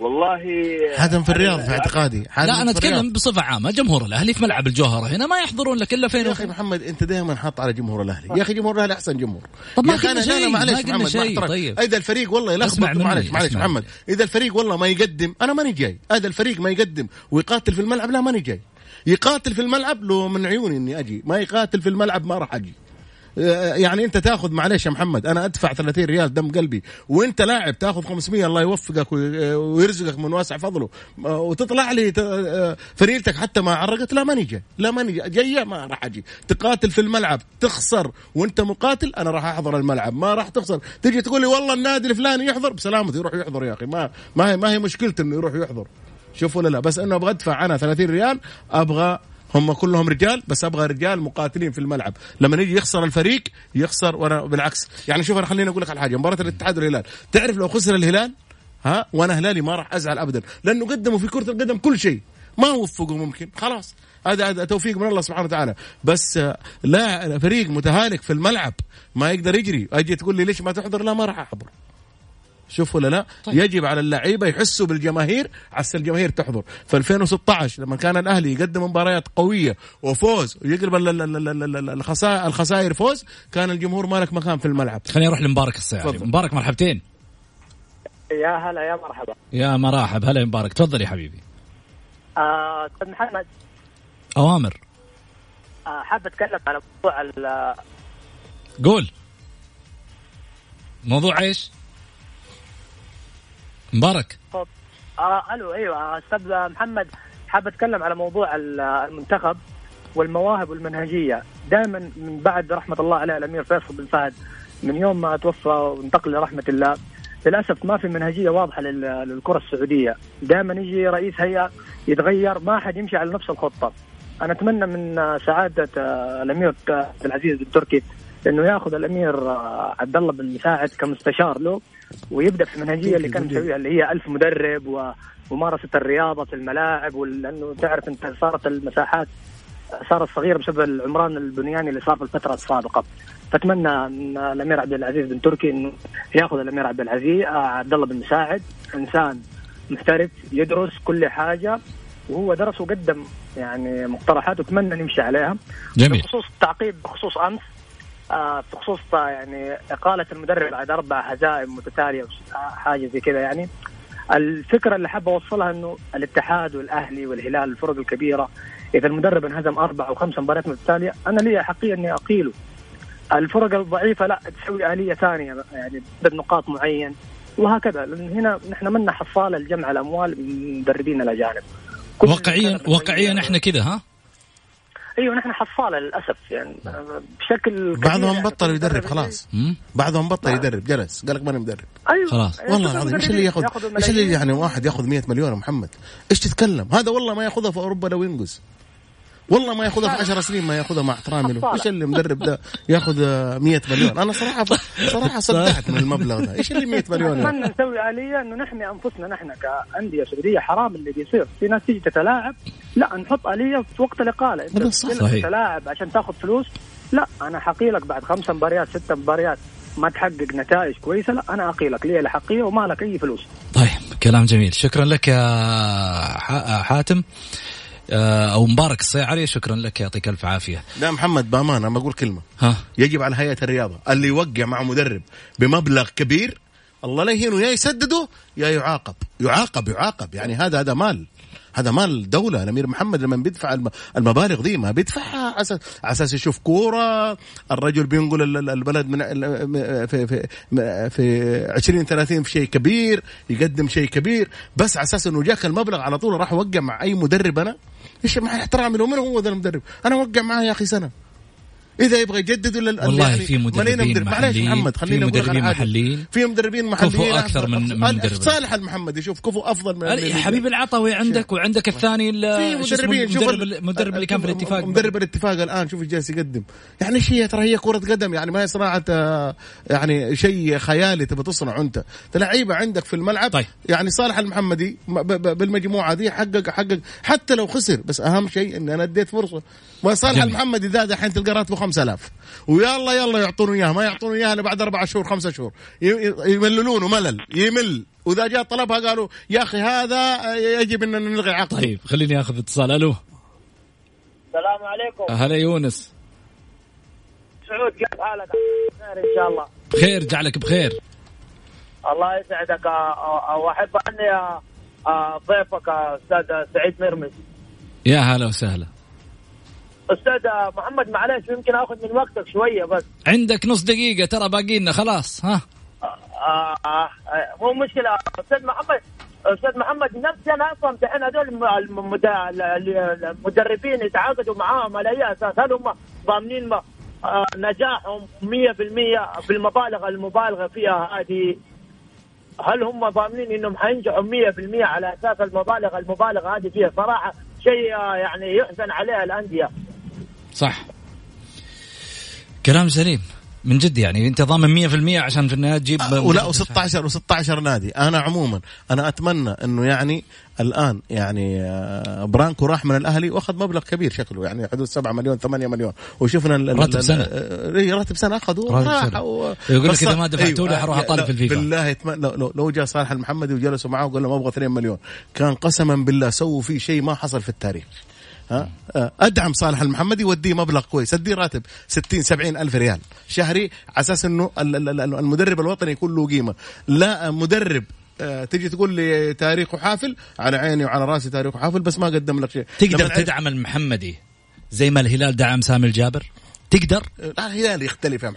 والله حاتم في الرياض في اعتقادي. حاتم لا أنا. أتكلم بصفة عامة جمهور الأهلي في ملعب الجوهرة. هنا ما يحضرون لك إلا فين يا أخي محمد أنت دائما حاط على جمهور الأهلي. يا أخي جمهور الأهلي أحسن جمهور. طب ما قلنا شيء، معلش ما قلنا شيء،. طيب. إذا الفريق والله يلخبط معلش معلش محمد. إذا الفريق والله ما يقدم أنا ماني جاي. هذا الفريق ما يقدم ويقاتل في الملعب لا ماني جاي. يقاتل في الملعب لو من عيوني إني أجي. ما يقاتل في الملعب ما راح أجي. يعني انت تاخذ معلش يا محمد أنا ادفع 30 ريال دم قلبي وانت لاعب تاخذ 500 الله يوفقك وي- ويرزقك من واسع فضله. وتطلع لي فنيلتك حتى ما عرقت لا ماني جاي لا ماني جاي ما راح أجي. تقاتل في الملعب تخسر وانت مقاتل أنا راح أحضر الملعب ما راح تخسر. تجي تقول لي والله النادي الفلاني يحضر بسلامته يروح يحضر يا أخي ما ما هي ما هي مشكلته إنه يروح يحضر. شوف ولا لا بس انه أبغى أدفع أنا 30 ريال أبغى هم كلهم رجال بس أبغى رجال مقاتلين في الملعب. لما يجي يخسر الفريق يخسر وأنا بالعكس. يعني شوف أنا خليني أقول لك على حاجة. مباراة الاتحاد والهلال. تعرف لو خسر الهلال؟ ها وأنا هلالي ما راح أزعل ابدا. لأنه قدموا في كرة القدم كل شيء. ما وفقوا ممكن. خلاص. هذا توفيق من الله سبحانه وتعالى. بس آه، لا فريق متهالك في الملعب ما يقدر يجري. أجي تقول لي ليش ما تحضر؟ لا ما راح أحضر. شوف ولا لا؟ طيب. يجب على اللعيبة يحسوا بالجماهير عسى الجماهير تحضر. في 2016 لما كان الأهلي يقدم مباريات قوية وفوز ويقلب ال- ال- ال- ال- ال- الخسائر الخسائر فوز كان الجمهور مالك مكان في الملعب. خليني أروح لمبارك السياري تفضل. مبارك مرحبتين. يا هلا يا مرحبا. يا مراحب. هلا يا مبارك. تفضل يا حبيبي. آه، أستاذ محمد. أوامر. آه، حاب أتكلم على موضوع ال- قول. موضوع إيش؟ مبارك. آه ألو أيوه آه، أستاذ محمد حاب أتكلم على موضوع ال- المنتخب والمواهب والمنهجية. دائما من بعد رحمة الله عليه الأمير فيصل بن فهد من يوم ما توفى وانتقل لرحمة الله للأسف ما في منهجية واضحة لل- للكرة السعودية. دائما يجي رئيس هيئة يتغير ما حد يمشي على نفس الخطة. أنا أتمنى من سعادة آه، الأمير عبد العزيز بن تركي إنه ياخذ الأمير آه، عبد الله بن مساعد كمستشار له ويبدأ في المنهجيه اللي كان مسويها اللي هي ألف مدرب وممارسة الرياضة في الملاعب ولأنه تعرف أنت صارت المساحات صارت صغيرة بسبب العمران البنياني اللي صار في الفترة السابقة. فأتمنى أن الأمير عبد العزيز بن تركي إنه ياخذ الأمير عبد العزيز آه، عبد الله بن مساعد إنسان محترف يدرس كل حاجة وهو درس وقدم يعني مقترحات وأتمنى نمشي عليها. جميل. بخصوص التعقيب بخصوص أمس بخصوص آه، يعني إقالة المدرب بعد أربع هزائم متتالية آه، حاجة زي كذا يعني. الفكرة اللي حاب أوصلها إنه الاتحاد والأهلي والهلال الفرق الكبيرة إذا المدرب انهزم أربع أو خمس مباريات متتالية أنا لي حقيقة إني أقيله. الفرق الضعيفة لا تسوي آلية ثانية يعني عدد نقاط معين وهكذا. لأن هنا نحن منا حصالة لجمع الأموال من مدربين الاجانب واقعيا واقعيا إحنا كذا ها؟ إيوه نحن حصالة للأسف يعني آه، بشكل بعضهم يعني بطل يدرب خلاص؟ بعضهم بطل يدرب جلس قال لك ماني مدرب. أيوه. خلاص. أيوة، والله العظيم إيش اللي ياخذ إيش اللي. يعني واحد ياخذ 100 مليون يا محمد؟ إيش تتكلم؟ هذا والله ما ياخذها في أوروبا لو ينقز والله ما ياخذها في 10 سنين ما ياخذها مع احترامي له. إيش اللي مدرب ده ياخذ آه، 100 مليون؟ أنا صراحة صراحة صدعت من المبلغ ده. إيش اللي 100 مليون؟ أتمنى نسوي آلية إنه نحمي أنفسنا نحن كأندية سعودية حرام اللي بيصير. في ناس تيجي تتلاعب لا نحط آلية في وقت الإقالة. أنت. تتلاعب عشان تاخذ فلوس؟ لا أنا حقيلك بعد خمس مباريات ست مباريات ما تحقق نتائج كويسة لا أنا أقيلك. لي الحقية وما لك أي فلوس. طيب كلام جميل. شكرا لك يا ح- حاتم. أو مبارك الصيعري شكرا لك يعطيك ألف عافية. لا محمد بأمانة أنا بقول كلمة. ها؟ يجب على هيئة الرياضة اللي يوقع مع مدرب بمبلغ كبير الله لا يهينه يا يسدده يا يعاقب. يعاقب يعاقب. يعني هذا هذا مال. هذا مال الدولة الأمير محمد لما بيدفع الم- المبالغ دي ما بيدفعها على أساس يشوف كورة الرجل بينقل ال- ال- البلد من في في في 20 30 في شيء كبير يقدم شيء كبير بس على أساس إنه جاك المبلغ على طول راح اوقع مع أي مدرب أنا إيش مع احترامي له من هو ذا المدرب. أنا اوقع معاه يا أخي سنة. إذا يبغى يجدد ولا والله يعني في مدربين محليين. محمد في أقول لك مدربين. محليين. في مدربين محليين كفو أكثر. من- من مدرب. صالح المحمدي شوف كفو أفضل من حبيب العطوي عندك وعندك الثاني ال- في مدربين شوف المدرب ال- المدرب اللي كان في الاتفاق. مدرب الاتفاق الآن شوف إيش جالس يقدم. يعني إيش هي ترى هي كرة قدم يعني ما هي صناعة آه، يعني شيء خيالي تبى تصنعه أنت. لعيبه عندك في الملعب طيب. يعني صالح المحمدي بالمجموعة دي حقق حقق حتى لو خسر بس أهم شيء اني أنا أديت فرصة. وصالح. المحمدي ذا دحين تلقى راتبه 5000 ويلا يلا يعطونه اياه ما يعطونه اياه إلا بعد أربع شهور خمسة شهور. يمللونه ملل يمل. وإذا جاء طلبها قالوا يا أخي هذا يجب إن نلغي عقده طيب خليني آخذ اتصال. ألو. السلام عليكم. هلا يونس. سعود كيف حالك؟ خير إن شاء الله. بخير جعلك بخير. الله يسعدك. واحب أني ضيفك أستاذ سعيد مرمز يا هلا وسهلا. أستاذ محمد معلش يمكن آخذ من وقتك شوية بس. عندك نص دقيقة ترى باقي لنا خلاص ها. آه آه مو مشكلة. أستاذ محمد أستاذ محمد نفسي أنا أصلا دحين هذول الم- المد- ال- المدربين يتعاقدوا معاهم على أي أساس؟ هل هم ضامنين آه، نجاحهم 100% في المبالغ المبالغة فيها هذه؟ هل هم ضامنين إنهم حينجحوا 100% على أساس المبالغ المبالغة هذه فيها؟ صراحة شيء آه، يعني يحزن عليها الأندية. صح. كلام سليم. من جد يعني انت ضامن 100% عشان في النهاية تجيب ولا و16 و16 نادي. أنا عموما أنا أتمنى إنه يعني الآن يعني آه، برانكو راح من الأهلي وأخذ مبلغ كبير شكله يعني حدود 7 مليون 8 مليون. وشفنا راتب. آه، إيه، راتب سنة. راتب راح سنة. و- يقول لك إذا ما دفعتوا أيوة، حروح أطالب لا، في الفيفا. بالله يتم... لو, لو, لو جاء صالح المحمدي وجلسوا معاه وقال لهم أبغى 2 مليون كان قسما بالله سووا فيه شيء ما حصل في التاريخ. ها؟ آه، أدعم صالح المحمدي وديه مبلغ كويس. أديه راتب 60 70 ألف ريال شهري على أساس إنه ال- ال- ال- المدرب الوطني يكون له قيمة. لا مدرب آه، تجي تقول لي تاريخه حافل على عيني وعلى رأسي تاريخه حافل بس ما قدم لك شيء. تقدر تدعم المحمدي زي ما الهلال دعم سامي الجابر؟ تقدر؟ لا الهلال يختلف يا محمد.